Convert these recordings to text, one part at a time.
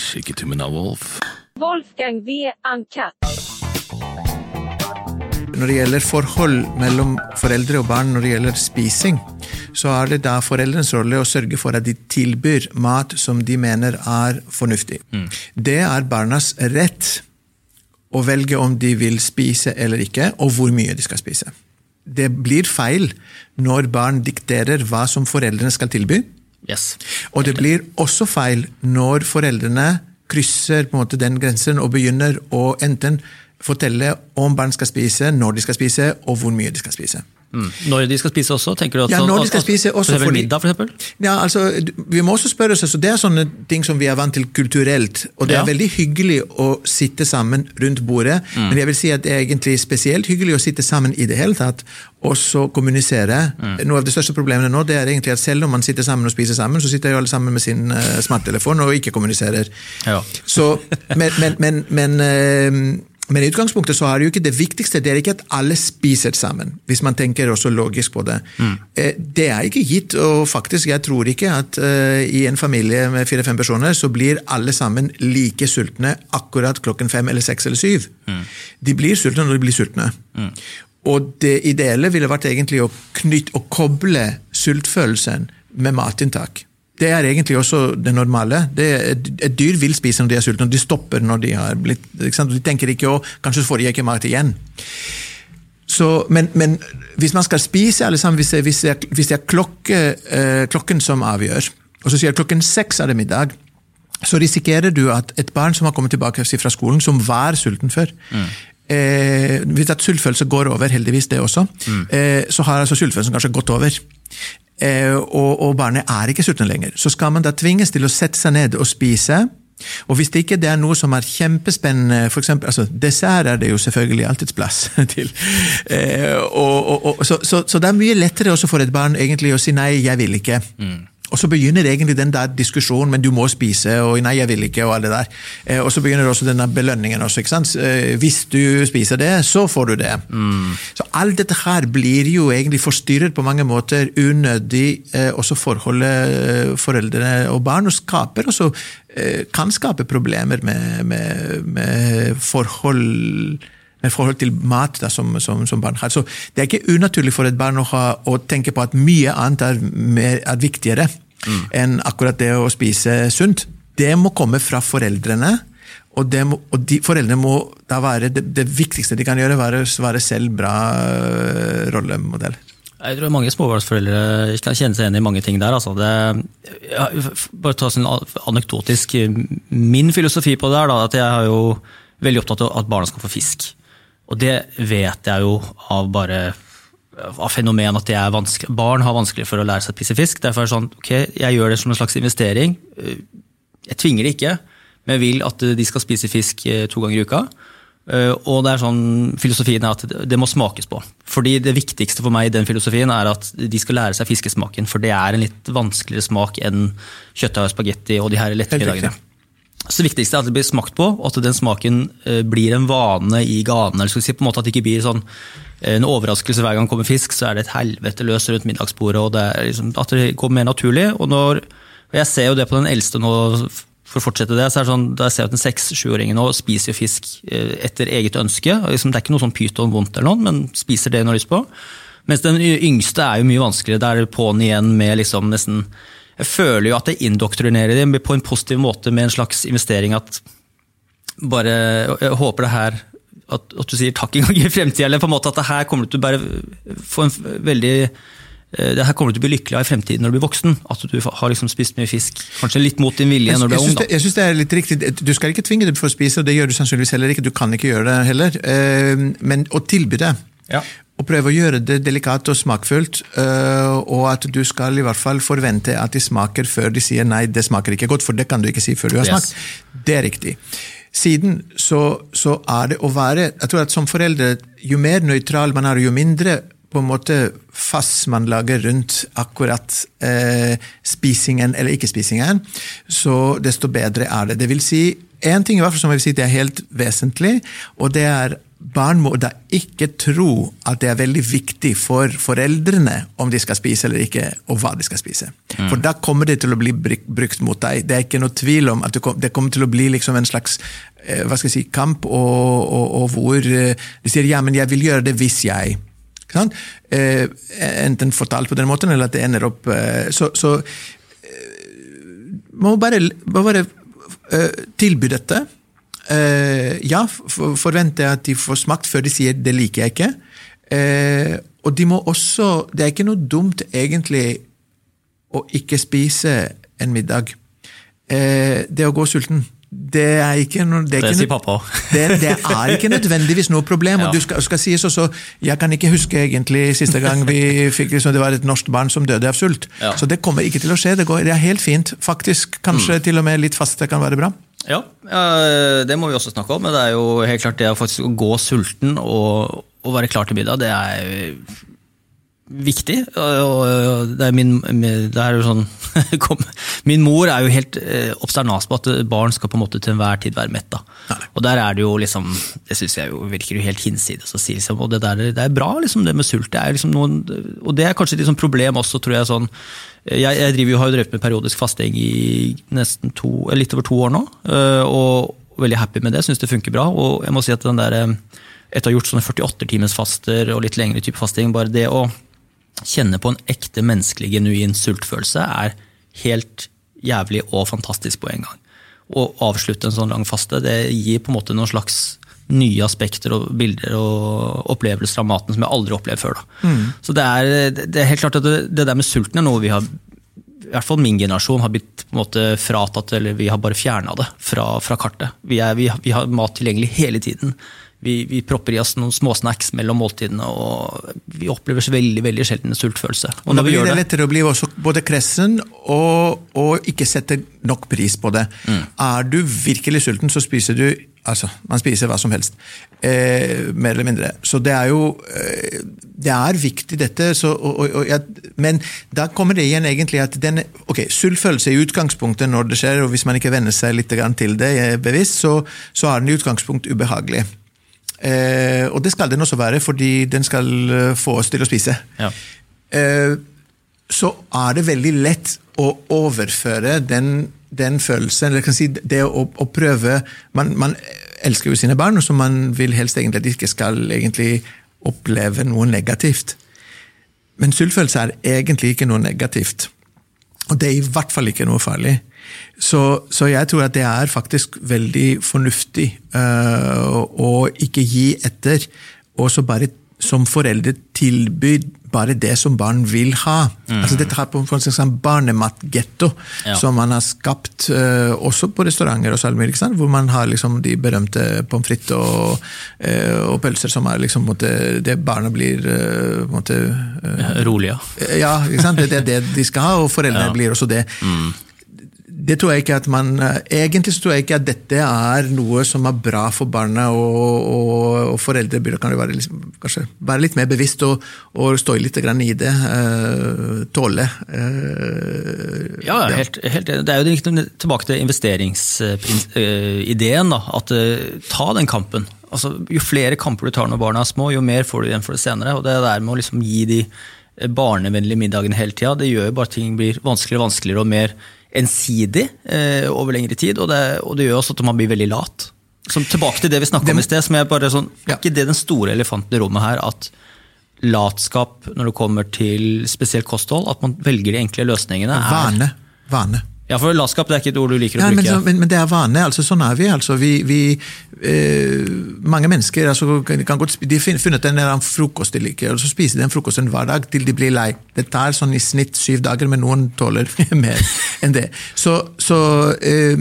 Skikketummen av Wolf. Wolfgang V. Uncut. Når det gjelder forhold mellom foreldre og barn når det gjelder spising, så er det da foreldrenes rolle å sørge for at de tilbyr mat som de mener er fornuftig. Det er barnas rett å velge om de vil spise eller ikke, og hvor mye de skal spise. Det blir feil når barn dikterer hva som foreldrene skal tilby. Yes. Og det blir også feil når foreldrene krysser på en måte den grensen og begynner å enten fortelle om barn skal spise, når de skal spise, og hvor mye de skal spise. Mm. Når de skal spise også? tenker du at Ja, når de skal spise også For middag, for eksempel? Ja, altså, Vi må også spørre oss, altså, Det er sånne ting som vi er vant til kulturelt. og Det er Ja. veldig hyggelig å sitte sammen rundt bordet, Mm. men jeg vil si at det er egentlig spesielt hyggelig å sitte sammen i det hele tatt, og så kommunisere. Mm. Noe av det største problemet nå det er egentlig at selv om man sitter sammen og spiser sammen, så sitter jo alle sammen med sin uh, smarttelefon og ikke kommuniserer. Ja. Så, men, men, men, men, eh, men i utgangspunktet så er det jo ikke det viktigste det er ikke at alle spiser sammen, hvis man tenker også logisk på det. Mm. Det er ikke gitt, og faktisk jeg tror ikke at uh, i en familie med fire-fem personer så blir alle sammen like sultne akkurat klokken fem eller seks eller syv. De blir sultne når de blir sultne. Og det ideelle ville vært egentlig å knytte og koble sultfølelsen med matinntak. Det er egentlig også det normale. Det, et, dyr vil spise når de er sultne, og de stopper når de har blitt? De tenker ikke å kanskje får jeg ikke mat igjen. Så, men, men hvis man skal spise, alle sammen, hvis det, hvis det hvis det er klokke, eh, klokken som avgjør, og så sier jeg klokken seks er det middag, så risikerer du at et barn som har kommet tilbake fra skolen, som var sulten før eh, Hvis at sultfølelse går over, heldigvis det også, eh, så har altså sultfølelsen kanskje gått over. Eh, og, og barnet er ikke sulten lenger. Så skal man da tvinges til å sette seg ned og spise. Og hvis det ikke det er noe som er kjempespennende, for eksempel, altså dessert er det jo selvfølgelig alltids plass til. Eh, og, og, og, så, så, så det er mye lettere også for et barn egentlig å si nei, jeg vil ikke. Og så begynner egentlig den der diskusjonen, men du må spise, og nei, jeg vil ikke, og alt det der. Eh, og så begynner også denne belønningen også, ikke sant. Eh, hvis du spiser det, så får du det. Så alt dette her blir jo egentlig forstyrret på mange måter, unødig, eh, også forholdet foreldrene foreldre og barn, og skaper også kan skape problemer med, med, med forhold forhold til mat da, som, som, som barn har. Så Det er ikke unaturlig for et barn å, ha, å tenke på at mye annet er, mer, er viktigere enn akkurat det å spise sunt. Det må komme fra foreldrene, og, det må, og de, foreldrene må da være det, det viktigste de kan gjøre, være, være selv bra øh, rollemodell. Jeg tror mange småbarnsforeldre kan kjenne seg igjen i mange ting der. Altså. Det, ja, bare ta sånn anekdotisk. Min filosofi på det er da, at jeg er jo veldig opptatt av at barna skal få fisk. Og det vet jeg jo av bare av fenomen at det er. Barn har vanskelig for å lære seg å spise fisk. Derfor er det sånn, ok, jeg gjør det som en slags investering. Jeg tvinger det ikke, men jeg vil at de skal spise fisk eh, to ganger i uka. Eh, Og det er sånn, filosofien er at det- må smakes på. Fordi Det viktigste for meg i den filosofien er at de skal lære seg fiskesmaken. For det er en litt vanskeligere smak enn kjøttdeig og spagetti og de her lette middagene. Så Det viktigste er at det blir smakt på, og at den smaken eh, blir en vane i ganen. Eller skal si på en måte at det ikke blir sånn eh, en overraskelse hver gang det kommer fisk, så er det et helvete løs rundt middagsbordet. og det liksom, At det går mer naturlig. og når, Jeg ser jo det på den eldste nå, for å fortsette det, så er det sånn, da jeg ser at en seks-sjuåring nå spiser fisk eh, etter eget ønske. liksom, Det er ikke noe sånn pyton vondt eller noe, men spiser det hun har lyst på. Mens den yngste er jo mye vanskeligere. Der er det på'n igjen med liksom nesten Jeg føler jo at det indoktrinerer dem på en positiv måte med en slags investering at bare Jeg håper det her at, at du sier takk en gang i fremtiden, eller på en måte at det her kommer du til å bare få en veldig eh, det her kommer du til å bli lykkelig av i fremtiden når du blir voksen. At du har liksom spist mye fisk. Kanskje litt mot din vilje Jeg, jeg, når du er ung. da. det, jeg synes det er litt riktig. Du skal ikke tvinge dem for å spise, og det gjør du sannsynligvis heller ikke. Du kan ikke gjøre det heller. Eh, Men å tilby det, Ja. Og prøve å gjøre det delikat og smakfullt, eh, og at du skal i hvert fall forvente at de smaker før de sier nei, det smaker ikke godt, for det kan du ikke si før du har Yes. smakt. Det er riktig. Siden så, så er det å være Jeg tror at som foreldre, jo mer nøytral man er, jo mindre på en måte fass man lager rundt akkurat eh, spisingen eller ikke-spisingen, så desto bedre er det. Det vil si, én ting i hvert fall som jeg vil si det er helt vesentlig, og det er barn må da ikke tro at det er veldig viktig for foreldrene om de skal spise eller ikke, og hva de skal spise. For da kommer det til å bli brukt mot deg. Det er ikke noe tvil om at det kommer til å bli liksom en slags eh, hva skal jeg si, kamp, og, og, og hvor eh, de sier ja, men jeg vil gjøre det hvis jeg. Eh, enten fortalt på den måten, eller at det ender opp Så, så må bare, bare tilby dette. Eh, ja, for, jeg at de får smakt før de sier 'det liker jeg ikke'. Uh, og de må også Det er ikke noe dumt, egentlig, å ikke spise en middag. Uh, det å gå sulten, det er ikke noe Det, Det sier pappa òg. det, det er ikke nødvendigvis noe problem. Ja. og du skal, skal sies også, Jeg kan ikke huske egentlig siste gang vi fikk liksom, det var et norsk barn som døde av sult. Ja. Så det kommer ikke til å skje. Det, går, det er helt fint. Faktisk, Kanskje til og med litt faste kan være bra. Ja, eh, det må vi også snakke om. Men det er jo helt klart det å faktisk gå sulten og, og være klar til middag, det er viktig. Og det er min, det er jo sånn, min mor er jo helt eh, obsternas på at barn skal på en måte til enhver tid være metta. Og der er det jo liksom, det syns jeg jo virker jo helt hinsides å si. Liksom, og det, der, det er bra, liksom, det med sult. Det er liksom noen, og det er kanskje et liksom problem også, tror jeg. sånn, jeg, jeg driver har jo drevet med periodisk fasting i to, litt over to år nå, eh, og veldig happy med det. Syns det funker bra. Og jeg må si at den der, eh, etter å ha gjort sånne 48-timersfaster og litt lengre type fasting, bare det å kjenne på en ekte menneskelig, genuin sultfølelse er helt jævlig og fantastisk på en gang. Å avslutte en sånn lang faste, det gir på en måte noen slags nye aspekter og bilder og opplevelser av maten som jeg aldri opplevd før. Da. Så det er, det er helt klart at det, det der med sulten er noe vi har i hvert fall min generasjon har blitt på en måte fratatt, eller vi har bare fjerna det fra, fra kartet. Vi, er, vi, vi har mat tilgjengelig hele tiden. Vi, vi propper i oss noen småsnacks mellom måltidene, og vi opplever veldig veldig sjelden en sultfølelse. Og Og da blir det lettere å bli også både kressen og, og ikke sette nok pris på det. Mm. Er du virkelig sulten, så spiser du Altså, man spiser hva som helst. Eh, mer eller mindre. Så det er jo eh, Det er viktig, dette. Så, og, og, og, ja, men da kommer det igjen egentlig at den Ok, sultfølelse i utgangspunktet når det skjer, og hvis man ikke venner seg litt til det eh, bevisst, så, så er den i utgangspunkt ubehagelig. Eh, og det skal den også være, fordi den skal eh, få oss til å spise. Ja. Eh, så er det veldig lett å overføre den, den følelsen, eller jeg kan si det å, å prøve man, man elsker jo sine barn, og så man vil helst egentlig at de ikke skal egentlig oppleve noe negativt. Men sultfølelse er egentlig ikke noe negativt. Og det er i hvert fall ikke noe farlig. Så, så jeg tror at det er faktisk veldig fornuftig øh, å ikke gi etter, og så bare som foreldre tilby bare det som barn vil ha. Altså Dette her på en sånn barnematgetto Ja. som man har skapt uh, også på restauranter og salmer, hvor man har liksom de berømte pommes frites og, uh, og pølser som er liksom måte, det barna blir uh, måte, eh, rolig, ja. ikke sant? Det er det de skal ha, og foreldrene Ja. blir også det. Det tror jeg ikke at man, eh, Egentlig så tror jeg ikke at dette er noe som er bra for barna, og, og, og foreldre burde kan være, liksom, kanskje være litt mer bevisst og, og stå litt grann i det. Uh, tåle. Uh, Ja, ja, helt, helt enig. Det er jo riktig tilbake til investeringsideen. da, at Ta den kampen. Altså, jo flere kamper du tar når barna er små, jo mer får du igjen for det senere. og Det der med å liksom gi de barnevennlige middagene hele tida, det gjør jo bare at ting blir vanskeligere og vanskeligere og mer ensidig eh, over lengre tid. Og det, og det gjør også at man blir veldig lat. Som tilbake til det vi snakka om i sted, som er bare sånn, Ja. ikke det den store elefanten i rommet her, at latskap når det kommer til spesielt kosthold, at man velger de enkle løsningene. er- Vane. Vane. Ja, for latskap det er ikke et ord du liker å Ja, men, bruke. men, men det er vane. altså Sånn er vi. altså vi, vi eh, Mange mennesker altså, kan kan godt, de har funnet en eller annen frokost de liker, og så spiser de den frokosten hver dag til de blir lei. Det tar sånn i snitt syv dager, men noen tåler mer enn det. Så, så eh,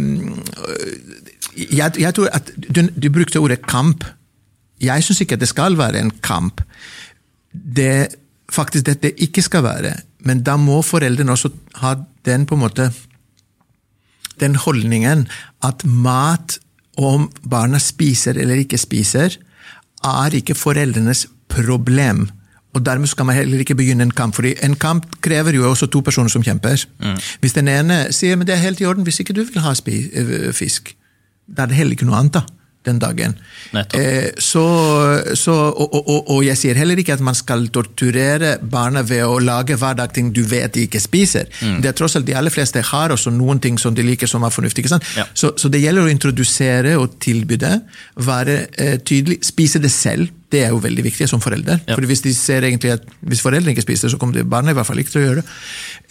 jeg, jeg tror at du, du brukte ordet kamp. Jeg syns ikke at det skal være en kamp. Det faktisk dette ikke skal være. Men da må foreldrene også ha den på en måte den holdningen at mat, om barna spiser eller ikke spiser, er ikke foreldrenes problem. Og Dermed skal man heller ikke begynne en kamp, fordi en kamp krever jo også to personer som kjemper. Hvis den ene sier men det er helt i orden hvis ikke du vil ha eh, fisk, da er det heller ikke noe annet. da. Den dagen. Eh, så, så, og, og, og, jeg sier heller ikke at man skal torturere barna ved å lage hverdagsting ting du vet de ikke spiser. Mm. Det er tross alt De aller fleste har også noen ting som de liker som er fornuftig. Ja. Så, så det gjelder å introdusere og tilby det, være eh, tydelig, spise det selv. Det er jo veldig viktig som forelder. Ja. For hvis hvis foreldrene ikke spiser, så kommer barna i hvert fall ikke til å gjøre det.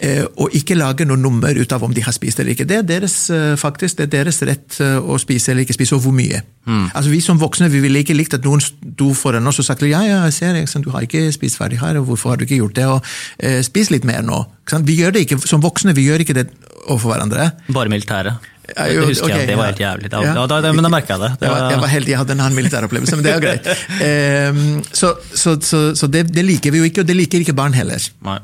Eh, og ikke lage noe nummer ut av om de har spist eller ikke. Det er deres, eh, faktisk, det er deres rett eh, å spise eller ikke spise, og hvor mye. Altså Vi som voksne vi ville ikke likt at noen sto foran oss og sagt ja, ja, jeg ser, ikke du har ikke spist ferdig her, og hvorfor har du ikke gjort det? og eh, Spis litt mer nå. Vi gjør det ikke, Som voksne vi gjør ikke det overfor hverandre. Bare militæret. Ja, jo, det husker ok, jeg, det var helt jævlig. Da, Ja. da, da, men da merka jeg det. det Jeg var, jeg var heldig, jeg hadde en annen militæropplevelse, men det er greit. Um, så så, så, så det, det liker vi jo ikke, og det liker ikke barn heller. Nei.